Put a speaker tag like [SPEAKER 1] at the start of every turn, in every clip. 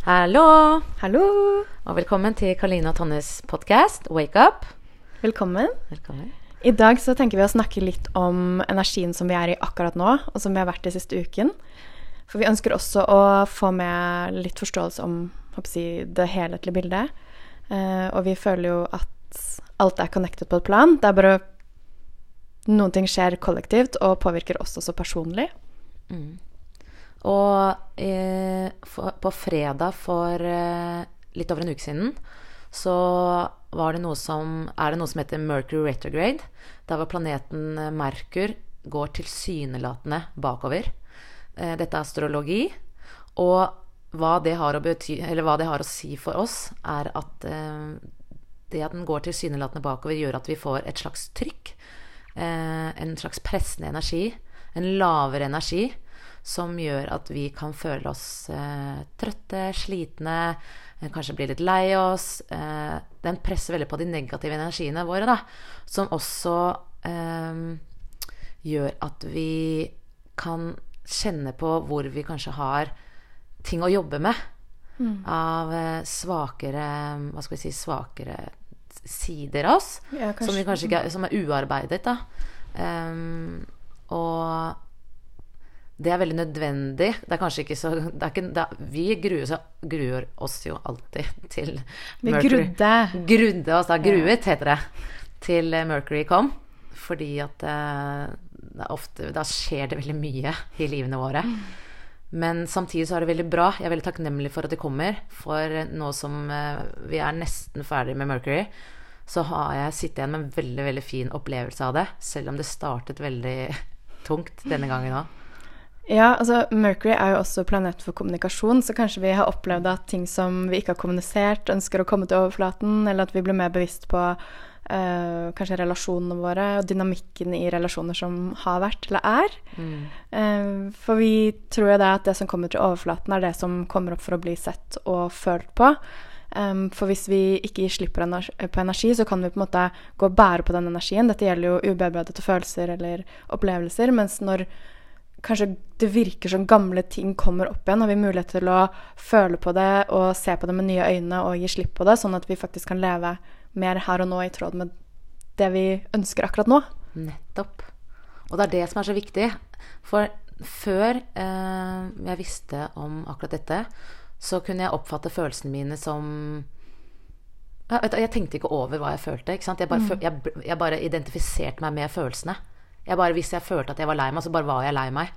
[SPEAKER 1] Hallo,
[SPEAKER 2] Hallo!
[SPEAKER 1] og velkommen til Karline og Tonjes podkast Wake Up.
[SPEAKER 2] Velkommen.
[SPEAKER 1] Velkommen.
[SPEAKER 2] I dag så tenker vi å snakke litt om energien som vi er i akkurat nå, og som vi har vært i siste uken. For vi ønsker også å få med litt forståelse om jeg, det helhetlige bildet. Eh, og vi føler jo at alt er connected på et plan. Det er bare Noen ting skjer kollektivt og påvirker oss også personlig.
[SPEAKER 1] Og eh, for, på fredag for eh, litt over en uke siden så var det noe som, er det noe som heter Mercury retrograde. Der hvor planeten eh, Merkur går tilsynelatende bakover. Eh, dette er astrologi. Og hva det, bety, hva det har å si for oss, er at eh, det at den går tilsynelatende bakover, gjør at vi får et slags trykk. Eh, en slags pressende energi. En lavere energi som gjør at vi kan føle oss eh, trøtte, slitne, eh, kanskje bli litt lei oss. Eh, den presser veldig på de negative energiene våre, da. Som også eh, gjør at vi kan kjenne på hvor vi kanskje har ting å jobbe med. Av eh, svakere Hva skal vi si svakere sider av oss.
[SPEAKER 2] Ja,
[SPEAKER 1] som, ikke som er uarbeidet, da. Um, og det er veldig nødvendig. Det er kanskje ikke så det er ikke, er, Vi gruer, gruer oss jo alltid til
[SPEAKER 2] Vi
[SPEAKER 1] Mercury.
[SPEAKER 2] grudde.
[SPEAKER 1] Grudde oss, da. Gruet heter det. Til eh, Mercury kom. Fordi at eh, det er ofte Da skjer det veldig mye i livene våre. Men samtidig så er det veldig bra. Jeg er veldig takknemlig for at det kommer. For nå som eh, vi er nesten ferdig med Mercury, så har jeg sittet igjen med en veldig, veldig fin opplevelse av det. Selv om det startet veldig tungt denne gangen òg.
[SPEAKER 2] Ja, altså Mercury er jo også planet for kommunikasjon, så kanskje vi har opplevd at ting som vi ikke har kommunisert, ønsker å komme til overflaten, eller at vi blir mer bevisst på Uh, kanskje relasjonene våre og dynamikken i relasjoner som har vært eller er. Eh, for vi tror jo det at det som kommer til overflaten, er det som kommer opp for å bli sett og følt på. Um, for hvis vi ikke gir slipp på energi, så kan vi på en måte gå og bære på den energien. Dette gjelder jo ubearbeidede følelser eller opplevelser. Mens når kanskje det virker som gamle ting kommer opp igjen, har vi mulighet til å føle på det og se på det med nye øyne og gi slipp på det, sånn at vi faktisk kan leve mer her og nå i tråd med det vi ønsker akkurat nå.
[SPEAKER 1] Nettopp. Og det er det som er så viktig. For før eh, jeg visste om akkurat dette, så kunne jeg oppfatte følelsene mine som jeg, jeg tenkte ikke over hva jeg følte. Jeg, bare, føl- jeg, jeg bare identifiserte meg med følelsene. Jeg bare, hvis jeg følte at jeg var lei meg, så bare var jeg lei meg.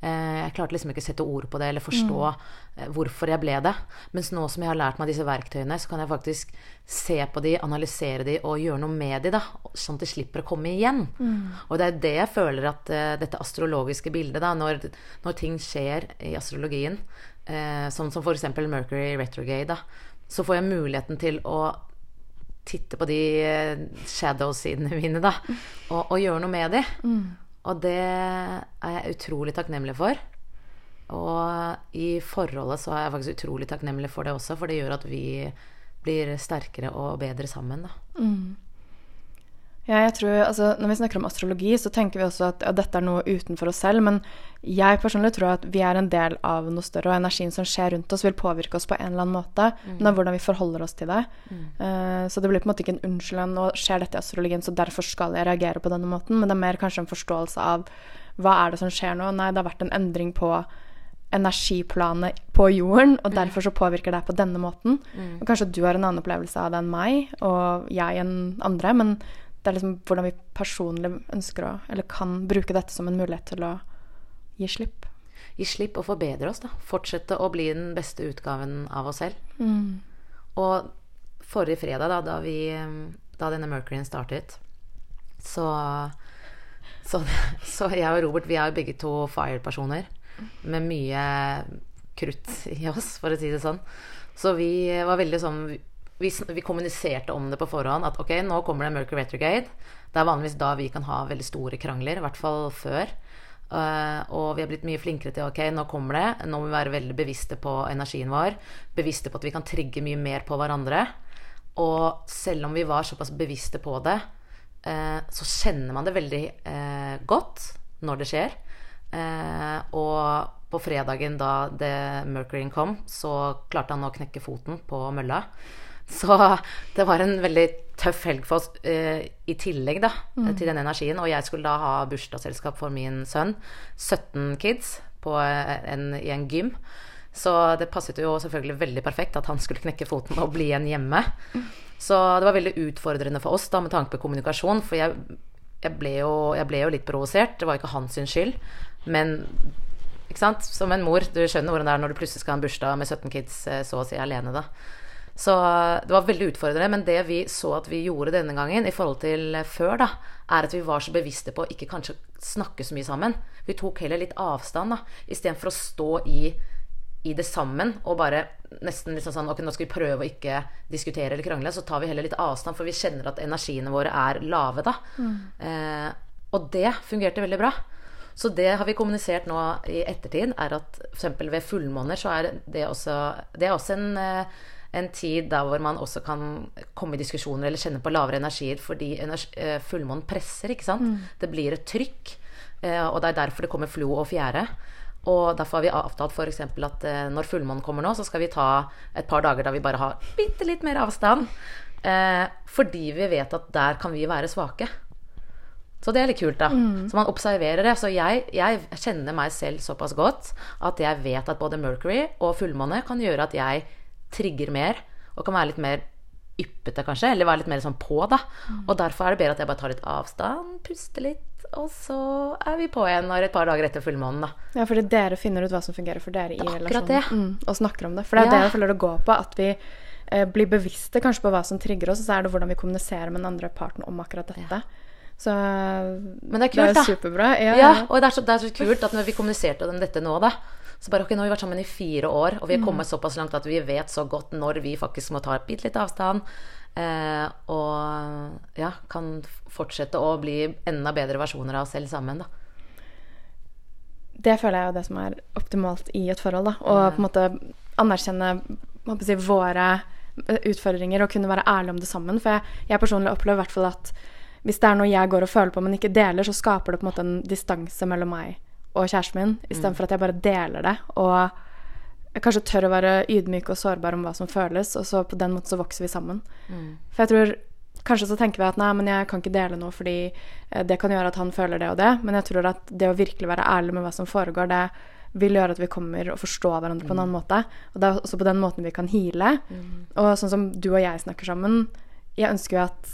[SPEAKER 1] Eh, Jeg klarte liksom ikke å sette ord på det eller forstå mm. hvorfor jeg ble det. Mens nå som jeg har lært meg disse verktøyene, så kan jeg faktisk se på de, analysere de og gjøre noe med de, da. Sånn at de slipper å komme igjen. Og det er det jeg føler at uh, dette astrologiske bildet, da, når, når ting skjer i astrologien, uh, sånn som f.eks. Mercury retrograde, da, så får jeg muligheten til å titte på de eh, shadow-sidene mine, da, og, og gjøre noe med de. Og det er jeg utrolig takknemlig for. Og i forholdet så er jeg faktisk utrolig takknemlig for det også, for det gjør at vi blir sterkere og bedre sammen, da.
[SPEAKER 2] Ja, jeg tror, altså, når vi snakker om astrologi, så tenker vi også at ja, dette er noe utenfor oss selv. Men jeg personlig tror at vi er en del av noe større, og energien som skjer rundt oss, vil påvirke oss på en eller annen måte. Men det er hvordan vi forholder oss til det. Eh, så det blir på en måte ikke en unnskyldning. Nå skjer dette i astrologien, så derfor skal jeg reagere på denne måten. Men det er mer kanskje en forståelse av hva er det som skjer nå. Nei, det har vært en endring på energiplanet på jorden, og derfor så påvirker det på denne måten. Og kanskje du har en annen opplevelse av det enn meg, og jeg enn andre, men det er liksom hvordan vi personlig ønsker å, eller kan bruke dette som en mulighet til å gi slipp.
[SPEAKER 1] Gi slipp og forbedre oss, da. Fortsette å bli den beste utgaven av oss selv. Og forrige fredag, da, da, vi, da denne Mercuryen startet, så, så Så jeg og Robert, vi er jo begge to fire-personer med mye krutt i oss, for å si det sånn. Så vi var veldig sånn vi, vi kommuniserte om det på forhånd, at ok, nå kommer det Mercury Retrograde. Det er vanligvis da vi kan ha veldig store krangler, i hvert fall før. Uh, og vi har blitt mye flinkere til ok, nå kommer det. Nå må vi være veldig bevisste på energien vår. Bevisste på at vi kan trigge mye mer på hverandre. Og selv om vi var såpass bevisste på det, uh, så kjenner man det veldig uh, godt når det skjer. Og på fredagen da det Mercuryen kom, så klarte han å knekke foten på mølla. Så det var en veldig tøff helg for oss eh, i tillegg da, til den energien. Og jeg skulle da ha bursdagsselskap for min sønn. 17 kids på en, i en gym. Så det passet jo selvfølgelig veldig perfekt at han skulle knekke foten og bli igjen hjemme. Så det var veldig utfordrende for oss da med tanke på kommunikasjon. For jeg, jeg, ble, jo, jeg ble jo litt provosert. Det var ikke hans skyld. Men ikke sant? som en mor, du skjønner hvordan det er når du plutselig skal ha en bursdag med 17 kids eh, så å si alene, da. Så det var veldig utfordrende. Men det vi så at vi gjorde denne gangen i forhold til før, da, er at vi var så bevisste på å ikke kanskje snakke så mye sammen. Vi tok heller litt avstand, da, istedenfor å stå i, i det sammen og bare nesten liksom sånn Ok, nå skal vi prøve å ikke diskutere eller krangle. Så tar vi heller litt avstand, for vi kjenner at energiene våre er lave, da. Eh, og det fungerte veldig bra. Så det har vi kommunisert nå i ettertid, er at f.eks. ved fullmåner så er det også Det er også en eh, en tid der hvor man også kan komme i diskusjoner eller kjenne på lavere energier fordi energi, eh, fullmånen presser, ikke sant. Det blir et trykk, eh, og det er derfor det kommer flo og fjære. Og derfor har vi avtalt f.eks. at eh, når fullmånen kommer nå, så skal vi ta et par dager da vi bare har bitte litt mer avstand. fordi vi vet at der kan vi være svake. Så det er litt kult, da. Så man observerer det. Så jeg, jeg, kjenner meg selv såpass godt at jeg vet at både Mercury og fullmåne kan gjøre at jeg trigger mer, og kan være litt mer yppete, kanskje, eller være litt mer sånn på, da. Og derfor er det bedre at jeg bare tar litt avstand, puster litt, og så er vi på igjen når et par dager etter fullmånen, da.
[SPEAKER 2] Ja, fordi dere finner ut hva som fungerer for dere i relasjonen. Mm, og snakker om det. For det er
[SPEAKER 1] Ja.
[SPEAKER 2] det jeg føler det går på. At vi eh, blir bevisste kanskje på hva som trigger oss, og så er det hvordan vi kommuniserer med den andre parten om akkurat dette. Så
[SPEAKER 1] Men det er
[SPEAKER 2] det er
[SPEAKER 1] kult, da.
[SPEAKER 2] superbra. Ja,
[SPEAKER 1] Ja,
[SPEAKER 2] ja.
[SPEAKER 1] og det er, så, det er så kult at når vi kommuniserte om dette nå, da så bare ok, nå har vi vært sammen i fire år, og vi
[SPEAKER 2] har
[SPEAKER 1] er kommet såpass langt at vi vet så godt når vi faktisk må ta et bitte litt avstand. Eh, og ja, kan fortsette å bli enda bedre versjoner av oss selv sammen, da.
[SPEAKER 2] Det føler jeg er det som er optimalt i et forhold. Da. Å på en måte anerkjenne si, våre utfordringer og kunne være ærlig om det sammen. For jeg, jeg personlig opplever i hvert fall at hvis det er noe jeg går og føler på, men ikke deler, så skaper det på en måte en distanse mellom meg og kjæresten min, istedenfor at jeg bare deler det. Og jeg kanskje tør å være ydmyk og sårbar om hva som føles, og så på den måten så vokser vi sammen. For jeg tror Kanskje så tenker vi at nei, men jeg kan ikke dele noe fordi eh, det kan gjøre at han føler det og det. Men jeg tror at det å virkelig være ærlig med hva som foregår, det vil gjøre at vi kommer og forstår hverandre på en annen måte. Og det er også på den måten vi kan heale. Og sånn som du og jeg snakker sammen, jeg ønsker jo at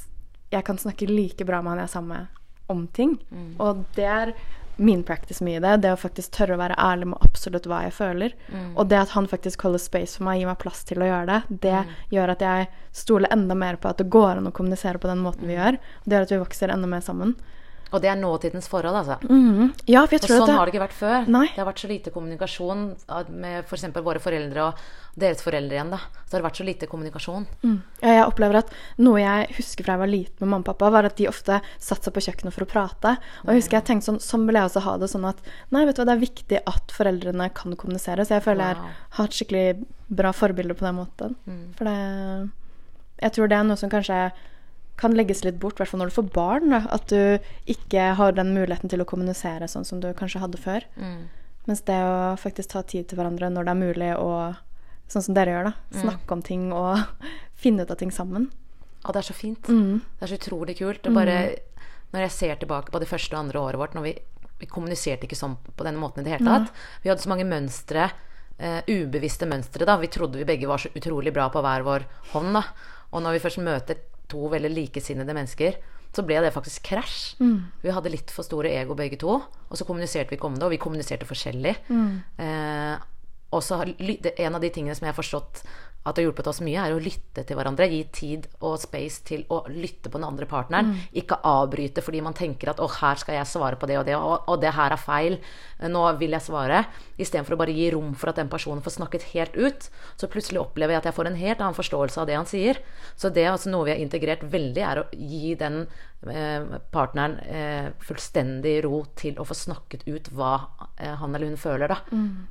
[SPEAKER 2] jeg kan snakke like bra med han jeg er sammen med om ting. Og det er min practice mye i det. Det å faktisk tørre å være ærlig med absolutt hva jeg føler. Og det at han faktisk holder space for meg, gir meg plass til å gjøre det, det gjør at jeg stoler enda mer på at det går an å kommunisere på den måten vi gjør. Det gjør at vi vokser enda mer sammen.
[SPEAKER 1] Og det er nåtidens forhold, altså.
[SPEAKER 2] Ja, for jeg
[SPEAKER 1] Og sånn
[SPEAKER 2] at
[SPEAKER 1] har det ikke vært før.
[SPEAKER 2] Nei.
[SPEAKER 1] Det har vært så lite kommunikasjon med f.eks. våre foreldre og deres foreldre igjen, da. Så har det vært så lite kommunikasjon.
[SPEAKER 2] Mm. Ja, jeg opplever at noe jeg husker fra jeg var liten med mamma og pappa, var at de ofte satte seg på kjøkkenet for å prate. Og jeg husker jeg tenkte sånn, sånn vil jeg også ha det. Sånn at nei, vet du hva, det er viktig at foreldrene kan kommunisere. Så jeg føler
[SPEAKER 1] Wow.
[SPEAKER 2] jeg har et skikkelig bra forbilde på den måten. For det Jeg tror det er noe som kanskje kan legges litt bort, i hvert fall når du får barn. Da. At du ikke har den muligheten til å kommunisere sånn som du kanskje hadde før. Mens det å faktisk ta tid til hverandre når det er mulig, og sånn som dere gjør, da. Snakke om ting og finne ut av ting sammen.
[SPEAKER 1] Ja, det er så fint.
[SPEAKER 2] Mm.
[SPEAKER 1] Det er så utrolig kult. Og bare når jeg ser tilbake på det første og andre året vårt, når vi, vi kommuniserte ikke sånn på denne måten i det hele tatt. Vi hadde så mange mønstre, Uh, ubevisste mønstre, da. Vi trodde vi begge var så utrolig bra på hver vår hånd, da. Og når vi først møter to veldig likesinnede mennesker, så ble det faktisk krasj. Vi hadde litt for store ego begge to, og så kommuniserte vi ikke om det, og vi kommuniserte forskjellig. Eh, og så har ly- det- En av de tingene som jeg har forstått at det har hjulpet oss mye, er å lytte til hverandre. Gi tid og space til å lytte på den andre partneren. Ikke avbryte fordi man tenker at 'å, her skal jeg svare på det og det', og, og det her er feil. Nå vil jeg svare. Istedenfor å bare gi rom for at den personen får snakket helt ut. Så plutselig opplever jeg at jeg får en helt annen forståelse av det han sier. Så det er altså noe vi har integrert veldig, er å gi den eh, partneren eh, fullstendig ro til å få snakket ut hva eh, han eller hun føler, da.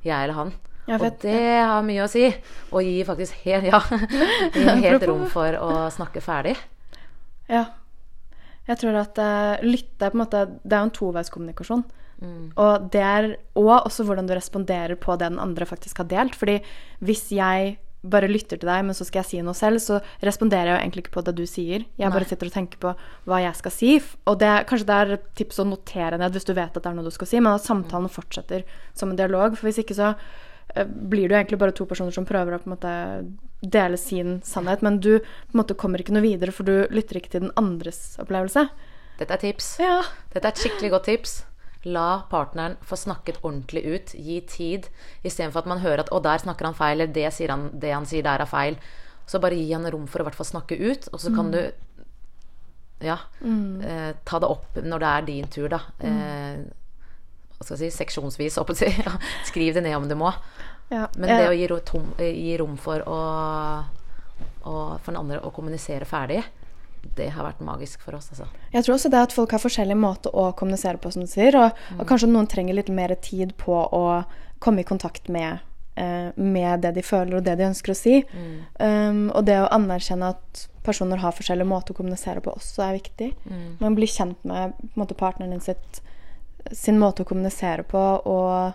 [SPEAKER 1] Jeg eller han.
[SPEAKER 2] Ja,
[SPEAKER 1] og det har mye å si. Og gi faktisk helt, ja, helt rom for å snakke ferdig.
[SPEAKER 2] Ja. Jeg tror at uh, lytte er på en måte Det er jo en toveiskommunikasjon. Og det er og også hvordan du responderer på det den andre faktisk har delt. Fordi hvis jeg bare lytter til deg, men så skal jeg si noe selv, så responderer jeg jo egentlig ikke på det du sier. Jeg bare sitter og tenker på hva jeg skal si. Og det, kanskje det er et tips å notere ned hvis du vet at det er noe du skal si, men at samtalen fortsetter som en dialog. For hvis ikke så blir det jo egentlig bare to personer som prøver å på en måte dele sin sannhet, men du på en måte kommer ikke noe videre, for du lytter ikke til den andres opplevelse.
[SPEAKER 1] Dette er tips.
[SPEAKER 2] Ja.
[SPEAKER 1] Dette er et skikkelig godt tips. La partneren få snakket ordentlig ut. Gi tid. Istedenfor at man hører at 'å, der snakker han feil', eller det, sier han, 'det han sier der er feil'. Så bare gi han rom for å i hvert fall snakke ut, og så kan du ja, eh, ta det opp når det er din tur, da. Eh, hva skal jeg si, seksjonsvis, si. Skriv det ned om du må.
[SPEAKER 2] Ja.
[SPEAKER 1] Men det å gi, tom, gi rom for å, å For den andre å kommunisere ferdig, det har vært magisk for oss, altså.
[SPEAKER 2] jeg tror også det at folk har forskjellig måte å kommunisere på, som du sier. Og, og kanskje noen trenger litt mer tid på å komme i kontakt med, eh, med det de føler og det de ønsker å si. Um, og det å anerkjenne at personer har forskjellig måte å kommunisere på, også er viktig. Man blir kjent med måte, partneren din sitt, sin måte å kommunisere på. og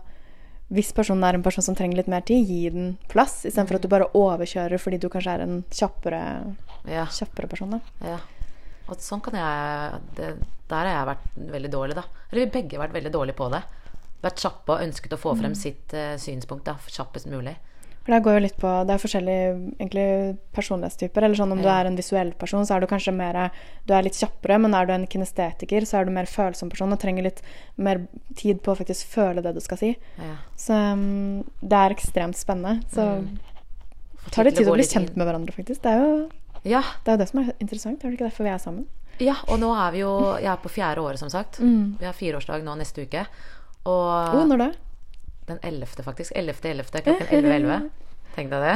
[SPEAKER 2] hvis personen er en person som trenger litt mer tid, gi den plass, istedenfor at du bare overkjører fordi du kanskje er en kjappere,
[SPEAKER 1] Ja.
[SPEAKER 2] kjappere person. Da.
[SPEAKER 1] Ja. Og sånn kan jeg det, Der har jeg vært veldig dårlig, da. Eller vi begge har vært veldig dårlige på det. Vært kjappe og ønsket å få frem sitt uh, synspunkt da, kjappest mulig.
[SPEAKER 2] For det går jo litt på Det er forskjellige egentlig personlighetstyper. Eller sånn om du er en visuell person, så er du kanskje mer Du er litt kjappere, men er du en kinestetiker, så er du mer følsom person og trenger litt mer tid på å faktisk føle det du skal si.
[SPEAKER 1] Ja.
[SPEAKER 2] Så um, det er ekstremt spennende. Så
[SPEAKER 1] Få
[SPEAKER 2] tar det tid å bli kjent med hverandre, faktisk. Det er jo
[SPEAKER 1] Ja,
[SPEAKER 2] det, er det som er interessant. Det Er det ikke derfor vi er sammen?
[SPEAKER 1] ja, og nå er vi jo Jeg er på fjerde året, som sagt. Vi har fireårsdag nå neste uke. Og
[SPEAKER 2] Oh, når da?
[SPEAKER 1] Den 11., faktisk. 11.11. klokken 11.11. Tenk deg det.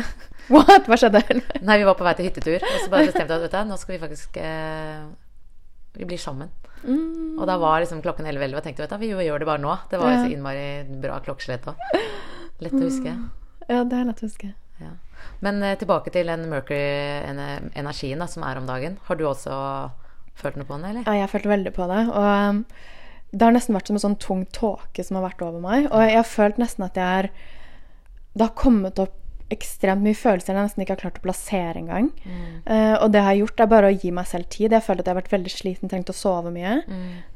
[SPEAKER 2] What? Hva skjedde?
[SPEAKER 1] Nei, vi var på vei til hyttetur, og så bare bestemte vi at nå skal vi faktisk eh, Vi blir sammen.
[SPEAKER 2] Mm.
[SPEAKER 1] Og da var liksom klokken 11.11 og tenkte vet du, vi gjør det bare nå. Det var
[SPEAKER 2] Ja.
[SPEAKER 1] så innmari bra klokkeslett òg. Lett å huske.
[SPEAKER 2] Ja, det er lett å huske.
[SPEAKER 1] Ja. Men eh, tilbake til den Mercury-energien som er om dagen. Har du også følt noe på den, eller?
[SPEAKER 2] Ja, jeg følte veldig på det. Og um, det har nesten vært som en sånn tung tåke som har vært over meg. Og jeg har følt nesten at jeg er Det har kommet opp ekstremt mye følelser jeg nesten ikke har klart å plassere engang. Uh, og det jeg har gjort, er bare å gi meg selv tid. Jeg føler at jeg har vært veldig sliten, trengt å sove mye.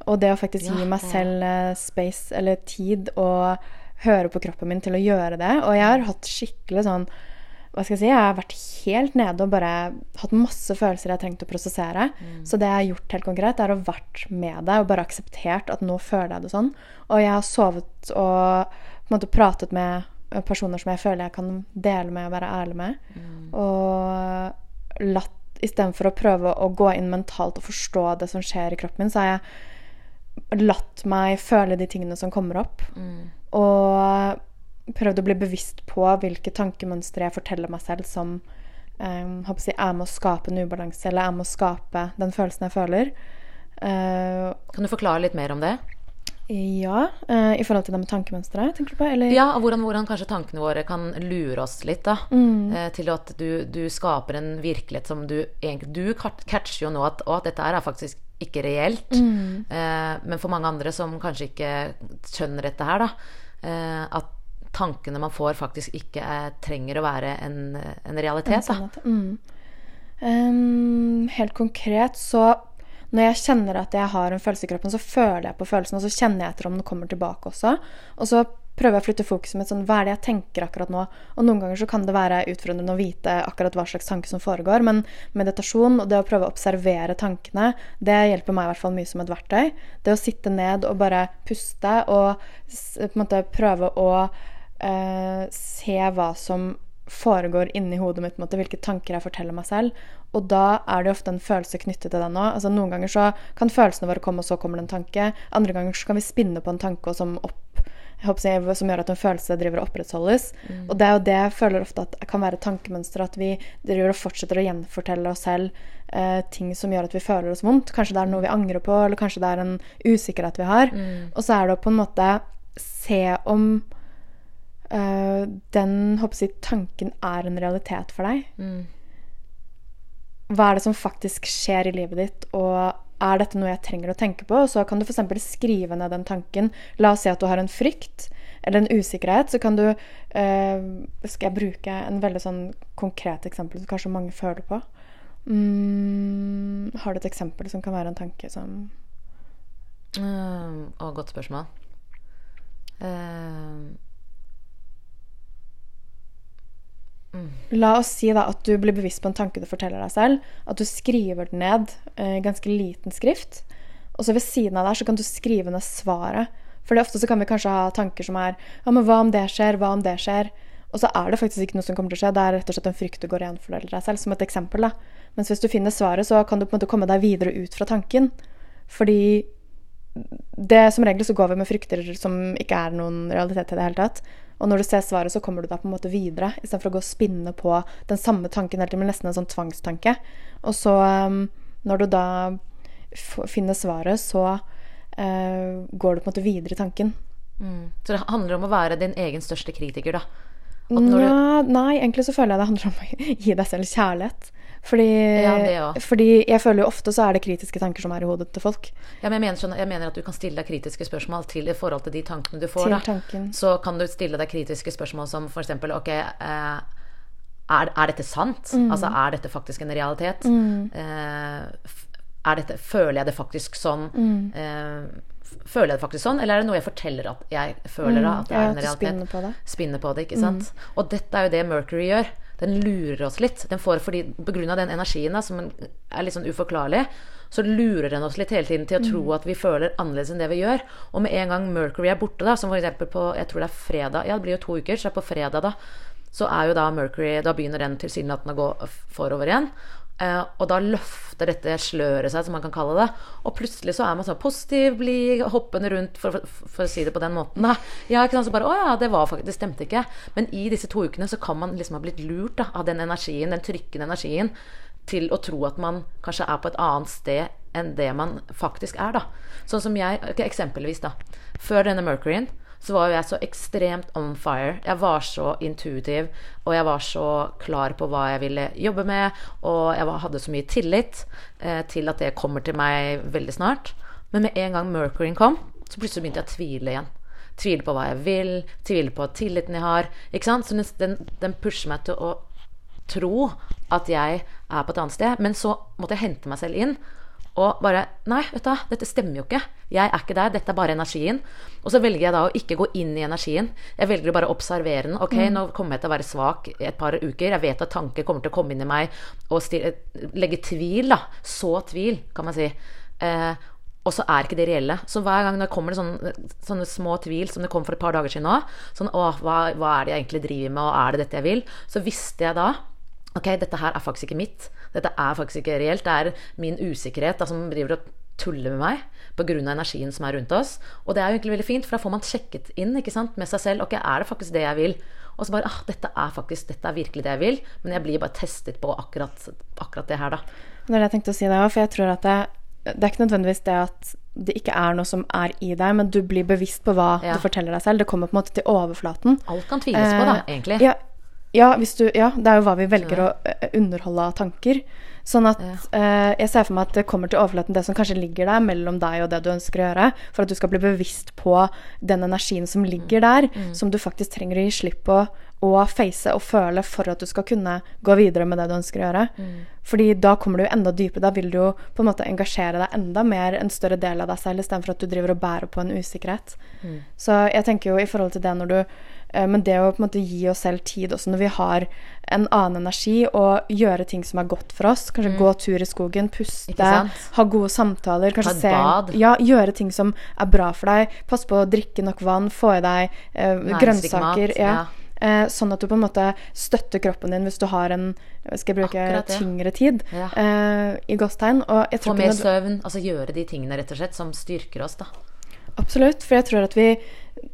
[SPEAKER 2] Og det å faktisk
[SPEAKER 1] Ja,
[SPEAKER 2] gi meg selv eh, space eller tid og høre på kroppen min til å gjøre det. Og jeg har hatt skikkelig sånn hva skal jeg si, jeg har vært helt nede og bare hatt masse følelser jeg har trengt å prosessere. Så det jeg har gjort helt konkret, er å vært med deg og bare akseptert at nå føler jeg det sånn. Og jeg har sovet og på en måte pratet med personer som jeg føler jeg kan dele med og være ærlig med. Og latt Istedenfor å prøve å gå inn mentalt og forstå det som skjer i kroppen min, så har jeg latt meg føle de tingene som kommer opp. Og prøvd å bli bevisst på hvilke tankemønstre jeg forteller meg selv som um, håper jeg, er med å skape en ubalanse, eller er med å skape den følelsen jeg føler. Uh,
[SPEAKER 1] Kan du forklare litt mer om det?
[SPEAKER 2] ja, uh, i forhold til det med tankemønstre, tenker du på? Eller?
[SPEAKER 1] Ja, og hvordan, hvordan kanskje tankene våre kan lure oss litt, da. Eh, til at du, du skaper en virkelighet som du egentlig Du catcher jo nå at, at dette er faktisk ikke reelt. Eh, men for mange andre som kanskje ikke skjønner dette her, da, eh, at tankene man får, faktisk ikke er, trenger å være en, en realitet. Da.
[SPEAKER 2] Mm. Um, helt konkret så når jeg kjenner at jeg har en følelse i kroppen, så føler jeg på følelsen, og så kjenner jeg etter om den kommer tilbake også. Og så prøver jeg å flytte fokuset mitt sånn Hva er det jeg tenker akkurat nå? Og noen ganger så kan det være utfordrende å vite akkurat hva slags tanke som foregår, men meditasjon og det å prøve å observere tankene, det hjelper meg i hvert fall mye som et verktøy. Det å sitte ned og bare puste og på en måte prøve å eh, se hva som foregår inni hodet mitt, måte, hvilke tanker jeg forteller meg selv. Og da er det ofte en følelse knyttet til den òg. Altså, noen ganger så kan følelsene våre komme, og så kommer det en tanke. Andre ganger så kan vi spinne på en tanke som, opp, jeg som gjør at en følelse driver og opprettholdes. Og det er jo det jeg føler ofte at kan være tankemønster, at vi driver og fortsetter å gjenfortelle oss selv eh, ting som gjør at vi føler oss vondt. Kanskje det er noe vi angrer på, eller kanskje det er en usikkerhet vi har. Og så er det å på en måte se om eh, den jeg, tanken er en realitet for deg. Hva er det som faktisk skjer i livet ditt, og er dette noe jeg trenger å tenke på? Så kan du f.eks. skrive ned den tanken. La oss si at du har en frykt eller en usikkerhet. Så kan du uh, Skal jeg bruke en veldig sånn konkret eksempel som kanskje mange føler på? Mm, har du et eksempel som kan være en tanke som
[SPEAKER 1] Mm, å, godt spørsmål. Eh,
[SPEAKER 2] La oss si da at du blir bevisst på en tanke du forteller deg selv. At du skriver den ned eh, i ganske liten skrift. Og så ved siden av der så kan du skrive ned svaret. For ofte så kan vi kanskje ha tanker som er Ja, men hva om det skjer? Hva om det skjer? Og så er det faktisk ikke noe som kommer til å skje. Det er rett og slett en frykt du går igjen for deg selv, som et eksempel. da. Mens hvis du finner svaret, så kan du på en måte komme deg videre ut fra tanken. Fordi det som regel så går vi med frykter som ikke er noen realitet i det hele tatt. Og når du ser svaret, så kommer du deg på en måte videre, istedenfor å gå og spinne på den samme tanken hele tiden, men nesten en sånn tvangstanke. Og så, um, når du da finner svaret, så uh, går du på en måte videre i tanken.
[SPEAKER 1] Mm. Så det handler om å være din egen største kritiker, da?
[SPEAKER 2] Nja, nei, egentlig så føler jeg det handler om å gi deg selv kjærlighet. Fordi,
[SPEAKER 1] ja,
[SPEAKER 2] fordi, jeg føler jo ofte så er det kritiske tanker som er i hodet til folk.
[SPEAKER 1] Ja, men jeg mener, sånn, jeg mener, at du kan stille deg kritiske spørsmål til i forhold til de tankene du får. Så kan du stille deg kritiske spørsmål som f.eks.: Ok, eh, er, er, dette sant? Mm. Altså, er dette faktisk en realitet?
[SPEAKER 2] Mm.
[SPEAKER 1] Eh, dette, føler jeg det faktisk sånn?
[SPEAKER 2] Mm.
[SPEAKER 1] Eh, Føler jeg det faktisk sånn, eller er det noe jeg forteller at jeg føler da, at det er en realitet?
[SPEAKER 2] Spinner på det.
[SPEAKER 1] Spinner på det, ikke sant? Og dette er jo det Mercury gjør den lurer oss litt. Den får fordi, av den energien da, som er litt sånn uforklarlig, så lurer den oss litt hele tiden til å tro at vi føler annerledes enn det vi gjør. Og med en gang Mercury er borte, da, som f.eks. på jeg tror det er fredag Ja, det blir jo to uker, så på fredag da, så er jo da Mercury Da begynner den tilsynelatende å gå forover igjen. Uh, og da løfter dette sløret seg, som man kan kalle det. Og plutselig så er man sånn positiv, blid, hoppende rundt, for, for, for, å si det på den måten. Da. Ja, ikke sant? Så bare Å ja, det, var faktisk, det stemte ikke. Men i disse to ukene så kan man liksom ha blitt lurt da, av den energien, den trykkende energien, til å tro at man kanskje er på et annet sted enn det man faktisk er, da. Sånn som jeg, eksempelvis, da. Før denne Mercuryen så var jo jeg så ekstremt on fire. Jeg var så intuitiv, og jeg var så klar på hva jeg ville jobbe med, og jeg hadde så mye tillit eh, til at det kommer til meg veldig snart. Men med en gang Mercury kom, så plutselig begynte jeg å tvile igjen. Tvile på hva jeg vil, tvile på tilliten jeg har. Ikke sant? Så den, den pusher meg til å tro at jeg er på et annet sted. Men så måtte jeg hente meg selv inn og bare Nei, vet du dette stemmer jo ikke. Jeg er ikke der. Dette er bare energien. Og så velger jeg da å ikke gå inn i energien. Jeg velger å bare observere den. Ok, mm. nå kommer jeg til å være svak i et par uker. Jeg vet at tanker kommer til å komme inn i meg og stille, legge tvil, da. Så tvil, kan man si. Eh, og så er ikke det reelle. Så hver gang det kommer sånne, sånne, små tvil, som det kom for et par dager siden òg sånn Å, hva, hva er det jeg egentlig driver med, og er det dette jeg vil? Så visste jeg da Ok, dette her er faktisk ikke mitt. Dette er faktisk ikke reelt. Det er min usikkerhet da, som driver og tuller med meg pga. energien som er rundt oss. Og det er jo egentlig veldig fint, for da får man sjekket inn ikke sant, med seg selv. Ok, er det faktisk det jeg vil? Og så bare ah, dette er faktisk, dette er virkelig det jeg vil. Men jeg blir bare testet på akkurat, akkurat det her, da.
[SPEAKER 2] Det er det jeg tenkte å si det òg, for jeg tror at det, det er ikke nødvendigvis det at det ikke er noe som er i deg, men du blir bevisst på hva ja. du forteller deg selv. Det kommer på en måte til overflaten.
[SPEAKER 1] Alt kan tviles på, da, eh, egentlig.
[SPEAKER 2] Ja, ja, du, ja, det er jo hva vi velger å eh, underholde av tanker. Sånn at eh, jeg ser for meg at det kommer til overflaten det som kanskje ligger der mellom deg og det du ønsker å gjøre, for at du skal bli bevisst på den energien som ligger der, mm. som du faktisk trenger å gi slipp på og face og føle for at du skal kunne gå videre med det du ønsker å gjøre. Mm. Fordi da kommer du jo enda dypere. Da vil du jo på en måte engasjere deg enda mer, en større del av deg selv, istedenfor at du driver og bærer på en usikkerhet. Mm. Så jeg tenker jo i forhold til det når du men det å på en måte gi oss selv tid også når vi har en annen energi, og gjøre ting som er godt for oss. Kanskje mm. gå tur i skogen, puste, ha gode samtaler. Kanskje
[SPEAKER 1] Ta et bad.
[SPEAKER 2] Ja, gjøre ting som er bra for deg. Pass på å drikke nok vann, få i deg eh, grønnsaker. Ja. ja. Eh, sånn at du på en måte støtter kroppen din hvis du har en skal jeg bruke tyngre tid eh, i gåstegn.
[SPEAKER 1] Få mer søvn. Altså gjøre de tingene rett og slett som styrker oss, da.
[SPEAKER 2] Absolutt. For jeg tror at vi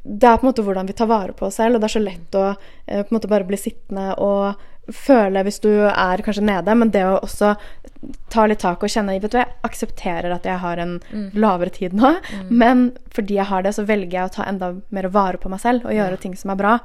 [SPEAKER 2] Det er på en måte hvordan vi tar vare på oss selv, og det er så lett å eh, på en måte bare bli sittende og føle hvis du er kanskje nede, men det å også ta litt tak og kjenne vet du, Jeg aksepterer at jeg har en mm. lavere tid nå, mm. men fordi jeg har det, så velger jeg å ta enda mer vare på meg selv og gjøre ja. ting som er bra.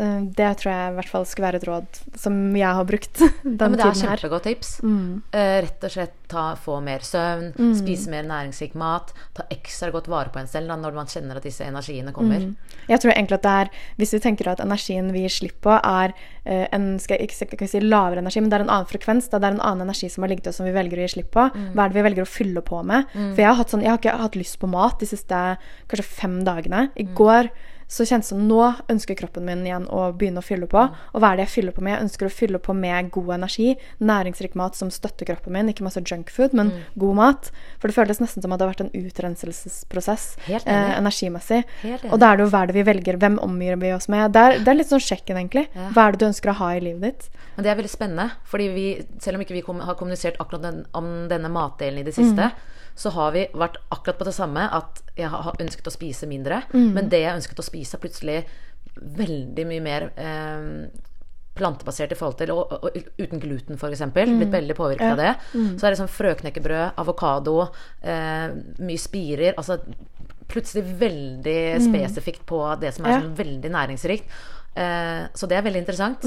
[SPEAKER 2] Eh, det tror jeg i hvert fall skulle være et råd som jeg har brukt den
[SPEAKER 1] Ja, men det er kjempegodt tips.
[SPEAKER 2] Mm.
[SPEAKER 1] Eh, rett og slett ta, få mer søvn, spise mer næringsrik mat, ta ekstra godt vare på en selv da, når man kjenner at disse energiene kommer.
[SPEAKER 2] Mm. Jeg tror egentlig at det er Hvis vi tenker at energien vi gir slipp på, er eh, en skal ikke skal ikke si lavere energi, men det er en annen frekvens. Da. Det er en annen energi som har ligget oss, som vi velger å gi slipp på. Hva er det vi velger å fylle på med? For jeg har, sånn, jeg har ikke hatt lyst på mat de siste kanskje fem dagene. I går så kjentes det som nå ønsker kroppen min igjen å begynne å fylle på. Og hva er det jeg fyller på med? Jeg ønsker å fylle på med god energi. Næringsrik mat som støtter kroppen min. Ikke masse junkfood, men god mat. For det føltes nesten som at det har vært en utrenselsesprosess eh, energimessig. Og da er det jo hva er det vi velger, hvem omgir vi oss med. Det er, det er litt sånn sjekken, egentlig.
[SPEAKER 1] Ja.
[SPEAKER 2] Hva er det du ønsker å ha i livet ditt?
[SPEAKER 1] Men det er veldig spennende, fordi vi, selv om ikke vi har kommunisert akkurat den, om denne matdelen i det siste, så har vi vært akkurat på det samme at jeg har ønsket å spise mindre, men det jeg ønsket å spise, er plutselig veldig mye mer eh, plantebasert i forhold til og, og, og uten gluten, f.eks. Blitt veldig påvirket av det. Så er det sånn frøknekkebrød, avokado, eh, mye spirer Altså plutselig veldig spesifikt på det som er
[SPEAKER 2] Ja.
[SPEAKER 1] sånn veldig næringsrikt. Eh, så det er veldig interessant.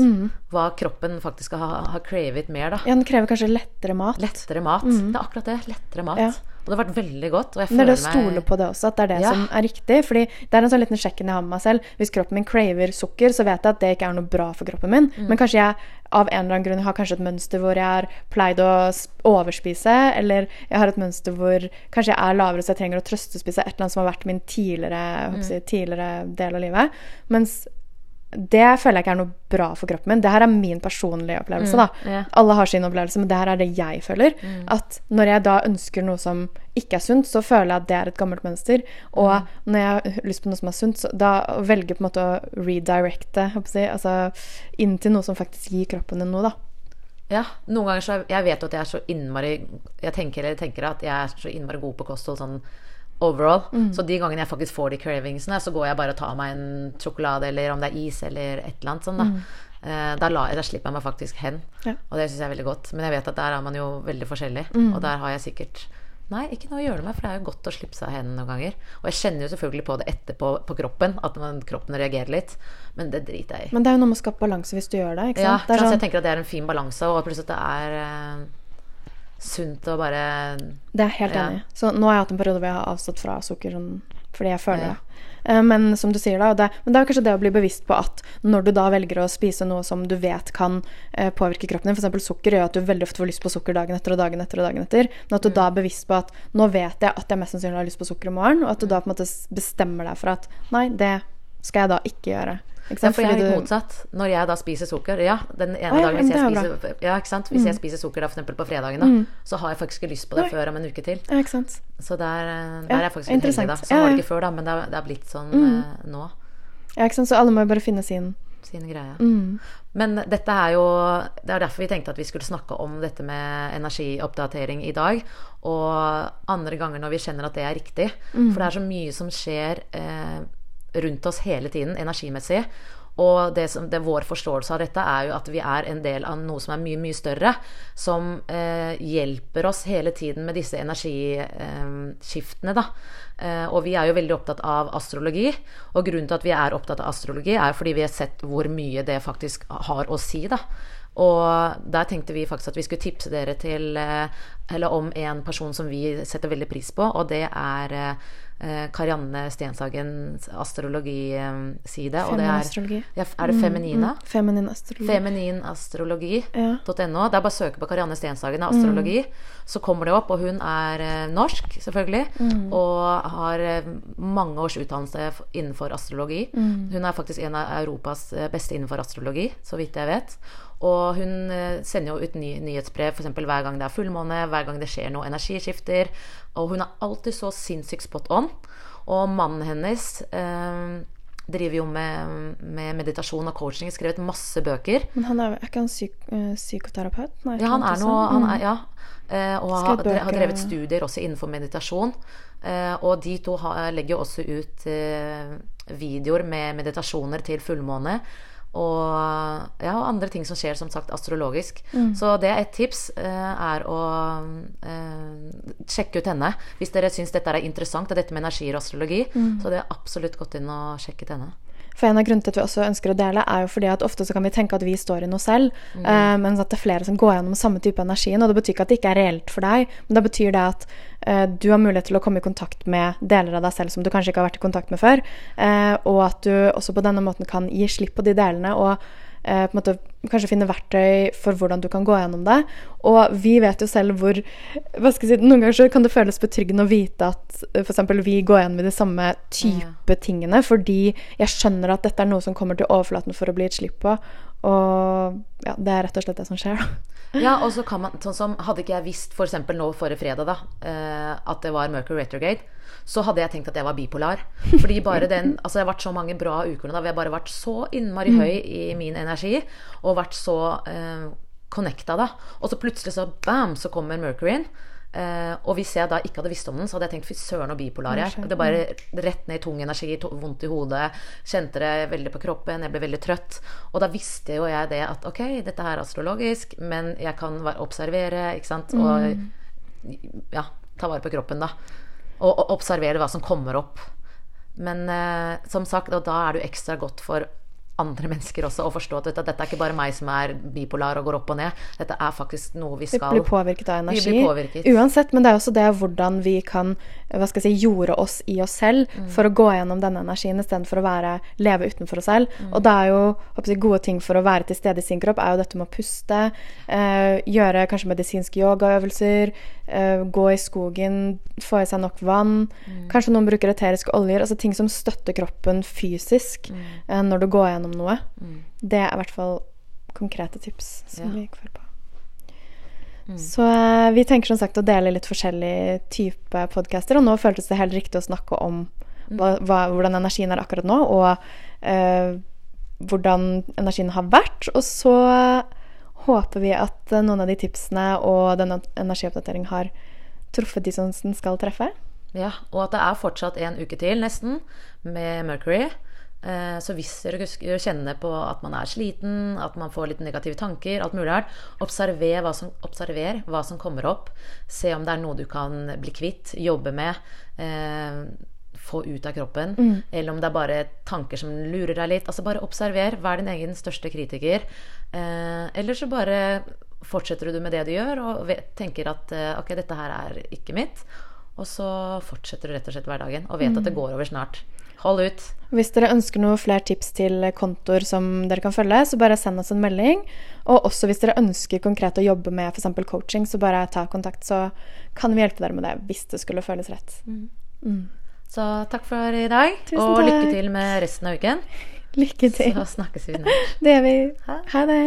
[SPEAKER 1] Hva kroppen faktisk har, har cravet mer, da.
[SPEAKER 2] Ja, den krever kanskje lettere mat.
[SPEAKER 1] Lettere mat. Det er akkurat det. Lettere mat.
[SPEAKER 2] Ja.
[SPEAKER 1] Og det har vært veldig godt. Og jeg
[SPEAKER 2] Men det er det å stole
[SPEAKER 1] meg
[SPEAKER 2] på det også, at det er det
[SPEAKER 1] Ja.
[SPEAKER 2] som er riktig. Fordi det er en sånn liten sjekken jeg har med meg selv. Hvis kroppen min craver sukker, så vet jeg at det ikke er noe bra for kroppen min.
[SPEAKER 1] Mm.
[SPEAKER 2] Men kanskje jeg av en eller annen grunn har kanskje et mønster hvor jeg har pleid å overspise, eller jeg har et mønster hvor kanskje jeg er lavere så jeg trenger å trøstespise et eller annet som har vært min tidligere, å
[SPEAKER 1] Mm.
[SPEAKER 2] si, tidligere del av livet. Mens det føler jeg ikke er noe bra for kroppen min. Det her er min personlige opplevelse. da.
[SPEAKER 1] Mm, ja.
[SPEAKER 2] Alle har sin opplevelse, men det her er det jeg føler. At når jeg da ønsker noe som ikke er sunt, så føler jeg at det er et gammelt mønster. Og når jeg har lyst på noe som er sunt, så da velger jeg på en måte å redirecte jeg altså, inn til noe som faktisk gir kroppen din noe, da.
[SPEAKER 1] Ja, noen ganger så Jeg vet at jeg er så innmari Jeg tenker, eller tenker at jeg er så innmari god på kosthold sånn overall.
[SPEAKER 2] Mm.
[SPEAKER 1] Så de gangene jeg faktisk får de cravingsene, så går jeg bare og tar meg en sjokolade, eller om det er is, eller et eller annet sånn, da. Mm. Da, la, da slipper jeg meg faktisk hen.
[SPEAKER 2] Ja.
[SPEAKER 1] Og det syns jeg er veldig godt. Men jeg vet at der er man jo veldig forskjellig.
[SPEAKER 2] Mm.
[SPEAKER 1] Og der har jeg sikkert Nei, ikke noe å gjøre det med, for det er jo godt å slippe seg hen noen ganger. Og jeg kjenner jo selvfølgelig på det etterpå på kroppen, at man, kroppen reagerer litt. Men det driter jeg i.
[SPEAKER 2] Men det er jo noe med å skape balanse hvis du gjør det. ikke
[SPEAKER 1] Ja,
[SPEAKER 2] sant? Det er sånn,
[SPEAKER 1] jeg tenker at det er en fin balanse, og plutselig at det er eh, sunt å bare
[SPEAKER 2] Det er jeg helt enig i. Så nå har jeg hatt en periode hvor jeg har avstått fra sukker sånn, fordi jeg føler
[SPEAKER 1] Ja.
[SPEAKER 2] det. Eh, Men som du sier da, det, men det er kanskje det å bli bevisst på at når du da velger å spise noe som du vet kan eh, påvirke kroppen din, f.eks. sukker gjør at du veldig ofte får lyst på sukker dagen etter og dagen etter og dagen etter, men at du da er bevisst på at nå vet jeg at jeg mest sannsynlig har lyst på sukker i morgen, og at du da på en måte bestemmer deg for at nei, det skal jeg da ikke gjøre.
[SPEAKER 1] Ja, for jeg er litt motsatt. Når jeg da spiser sukker Ja, den ene
[SPEAKER 2] ja,
[SPEAKER 1] dagen hvis jeg
[SPEAKER 2] er
[SPEAKER 1] spiser Ja. Hvis jeg spiser sukker da for på fredagen, da, så har jeg faktisk ikke lyst på det
[SPEAKER 2] Nei.
[SPEAKER 1] før om en uke til.
[SPEAKER 2] Ja.
[SPEAKER 1] Så der, eh, der er jeg faktisk litt heldig, da. Sånn var det ikke før, da, men det er, det er blitt sånn eh, nå.
[SPEAKER 2] Ja, ikke sant. Så alle må jo bare finne sin
[SPEAKER 1] Sin greie.
[SPEAKER 2] Mm.
[SPEAKER 1] Men dette er jo Det er derfor vi tenkte at vi skulle snakke om dette med energioppdatering i dag. Og andre ganger når vi kjenner at det er riktig. For det er så mye som skjer eh, rundt oss hele tiden energimessig. Og det som, det, vår forståelse av dette er jo at vi er en del av noe som er mye, mye større. Som eh, hjelper oss hele tiden med disse energiskiftene, da. Eh, og vi er jo veldig opptatt av astrologi. Og grunnen til at vi er opptatt av astrologi, er fordi vi har sett hvor mye det faktisk har å si, da. Og der tenkte vi faktisk at vi skulle tipse dere til eh, Eller om en person som vi setter veldig pris på, og det er eh, Karianne Stenshagens astrologiside. Og det er, ja, er det Feminina?
[SPEAKER 2] Mm, feminin astrologi.
[SPEAKER 1] Femininastrologi.no.
[SPEAKER 2] Ja.
[SPEAKER 1] Det er bare å søke på Karianne Stenshagen astrologi, så kommer det opp. Og hun er eh, norsk, selvfølgelig, og har eh, mange års utdannelse innenfor astrologi. Hun er faktisk en av Europas eh, beste innenfor astrologi, så vidt jeg vet. Og hun eh, sender jo ut ny, nyhetsbrev eksempel hver gang det er fullmåne, hver gang det skjer noe energiskifter. Og hun er alltid så sinnssykt spot on. Og mannen hennes eh, driver jo med, med meditasjon og coaching, skrevet masse bøker.
[SPEAKER 2] Men han er, er ikke han psyk eh, psykoterapeut? Nei,
[SPEAKER 1] Ja, han er
[SPEAKER 2] noe
[SPEAKER 1] han er, Ja. Eh, og har, har drevet studier også innenfor meditasjon. Eh, og de to har, legger jo også ut eh, videoer med meditasjoner til fullmåne. Og, ja, og andre ting som skjer, som sagt, astrologisk.
[SPEAKER 2] Mm.
[SPEAKER 1] Så det er et tips, eh, er å eh, sjekke ut henne. Hvis dere syns dette er interessant, og dette med energier og astrologi,
[SPEAKER 2] Mm.
[SPEAKER 1] så det er absolutt godt inn og sjekke ut henne.
[SPEAKER 2] For en av grunnene til at vi også ønsker å dele, er jo fordi at ofte så kan vi tenke at vi står i noe selv,
[SPEAKER 1] Mm.
[SPEAKER 2] uh, mens at det er flere som går gjennom samme type energien. Og det betyr ikke at det ikke er reelt for deg, men det betyr det at uh, du har mulighet til å komme i kontakt med deler av deg selv som du kanskje ikke har vært i kontakt med før, uh, og at du også på denne måten kan gi slipp på de delene. og eh, på en måte kanskje finne verktøy for hvordan du kan gå gjennom det. Og vi vet jo selv hvor hva skal jeg si, Noen ganger så kan det føles betryggende å vite at f.eks. vi går gjennom de samme type tingene, fordi jeg skjønner at dette er noe som kommer til overflaten for å bli et slipp på. Og ja, det er rett og slett det som skjer, da.
[SPEAKER 1] Ja, og så kan man, sånn som Hadde ikke jeg visst f.eks. nå forrige fredag da, eh, at det var Mercury Retrograde, så hadde jeg tenkt at jeg var bipolar. Fordi bare den Altså, det har vært så mange bra uker nå. da, Vi har bare vært så innmari høy i min energi og vært så eh, connecta, da. Og så plutselig så bam, så kommer Mercuryen. Eh, og hvis jeg da ikke hadde visst om den, så hadde jeg tenkt fy søren og bipolar jeg er. Det bare rett ned i tung energi, vondt i hodet. Kjente det veldig på kroppen, jeg ble veldig trøtt. Og da visste jo jeg det at ok, dette her er astrologisk, men jeg kan observere, ikke sant. Og ja, ta vare på kroppen, da. Og, og observere hva som kommer opp. Men eh, som sagt, og da er jo ekstra godt for andre mennesker også og forstå at dette, dette er ikke bare meg som er bipolar og går opp og ned. Dette er faktisk noe vi
[SPEAKER 2] Vi
[SPEAKER 1] skal
[SPEAKER 2] blir påvirket av
[SPEAKER 1] Vi
[SPEAKER 2] energi.
[SPEAKER 1] påvirket.
[SPEAKER 2] Uansett, men det er også det hvordan vi kan hva skal jeg si, jorde oss i oss selv
[SPEAKER 1] Mm.
[SPEAKER 2] for å gå gjennom denne energien istedenfor å være, leve utenfor oss selv.
[SPEAKER 1] Mm.
[SPEAKER 2] Og det er jo jeg, gode ting for å være til stede i sin kropp, er jo dette med å puste, eh, gjøre kanskje medisinske yogaøvelser, eh, gå i skogen, få i seg nok vann.
[SPEAKER 1] Mm.
[SPEAKER 2] Kanskje noen bruker eteriske oljer. Altså ting som støtter kroppen fysisk
[SPEAKER 1] Mm.
[SPEAKER 2] eh, når du går gjennom noe. Det er i hvert fall konkrete tips som
[SPEAKER 1] Ja.
[SPEAKER 2] vi følger på. Så eh, vi tenker som sagt å dele litt forskjellige typer podcaster, og nå føltes det helt riktig å snakke om hva, hva, hvordan energien er akkurat nå, og eh, hvordan energien har vært. Og så håper vi at noen av de tipsene og denne energioppdateringen har truffet de som den skal treffe.
[SPEAKER 1] Ja, og at det er fortsatt en uke til, nesten, med Mercury. Eh, Så hvis dere kjenner på at man er sliten, at man får litt negative tanker, alt mulig rart, observer hva, som, observer hva som kommer opp. Se om det er noe du kan bli kvitt, jobbe med, eh, få ut av kroppen. Eller om det er bare tanker som lurer deg litt. Altså bare observer. Vær din egen største kritiker. Eh, eller så bare fortsetter du med det du gjør, og vet, tenker at eh, ok, dette her er ikke mitt. Og så fortsetter du rett og slett hverdagen og vet at det går over snart. Hold ut.
[SPEAKER 2] Hvis dere ønsker noen flere tips til kontoer som dere kan følge, så bare send oss en melding. Og også hvis dere ønsker konkret å jobbe med f.eks. coaching, så bare ta kontakt, så kan vi hjelpe dere med det hvis det skulle føles rett.
[SPEAKER 1] Så takk for i dag,
[SPEAKER 2] Tusen
[SPEAKER 1] og
[SPEAKER 2] takk.
[SPEAKER 1] lykke til med resten av uken.
[SPEAKER 2] Lykke til.
[SPEAKER 1] Så snakkes vi snart.
[SPEAKER 2] Det gjør vi. Ha det.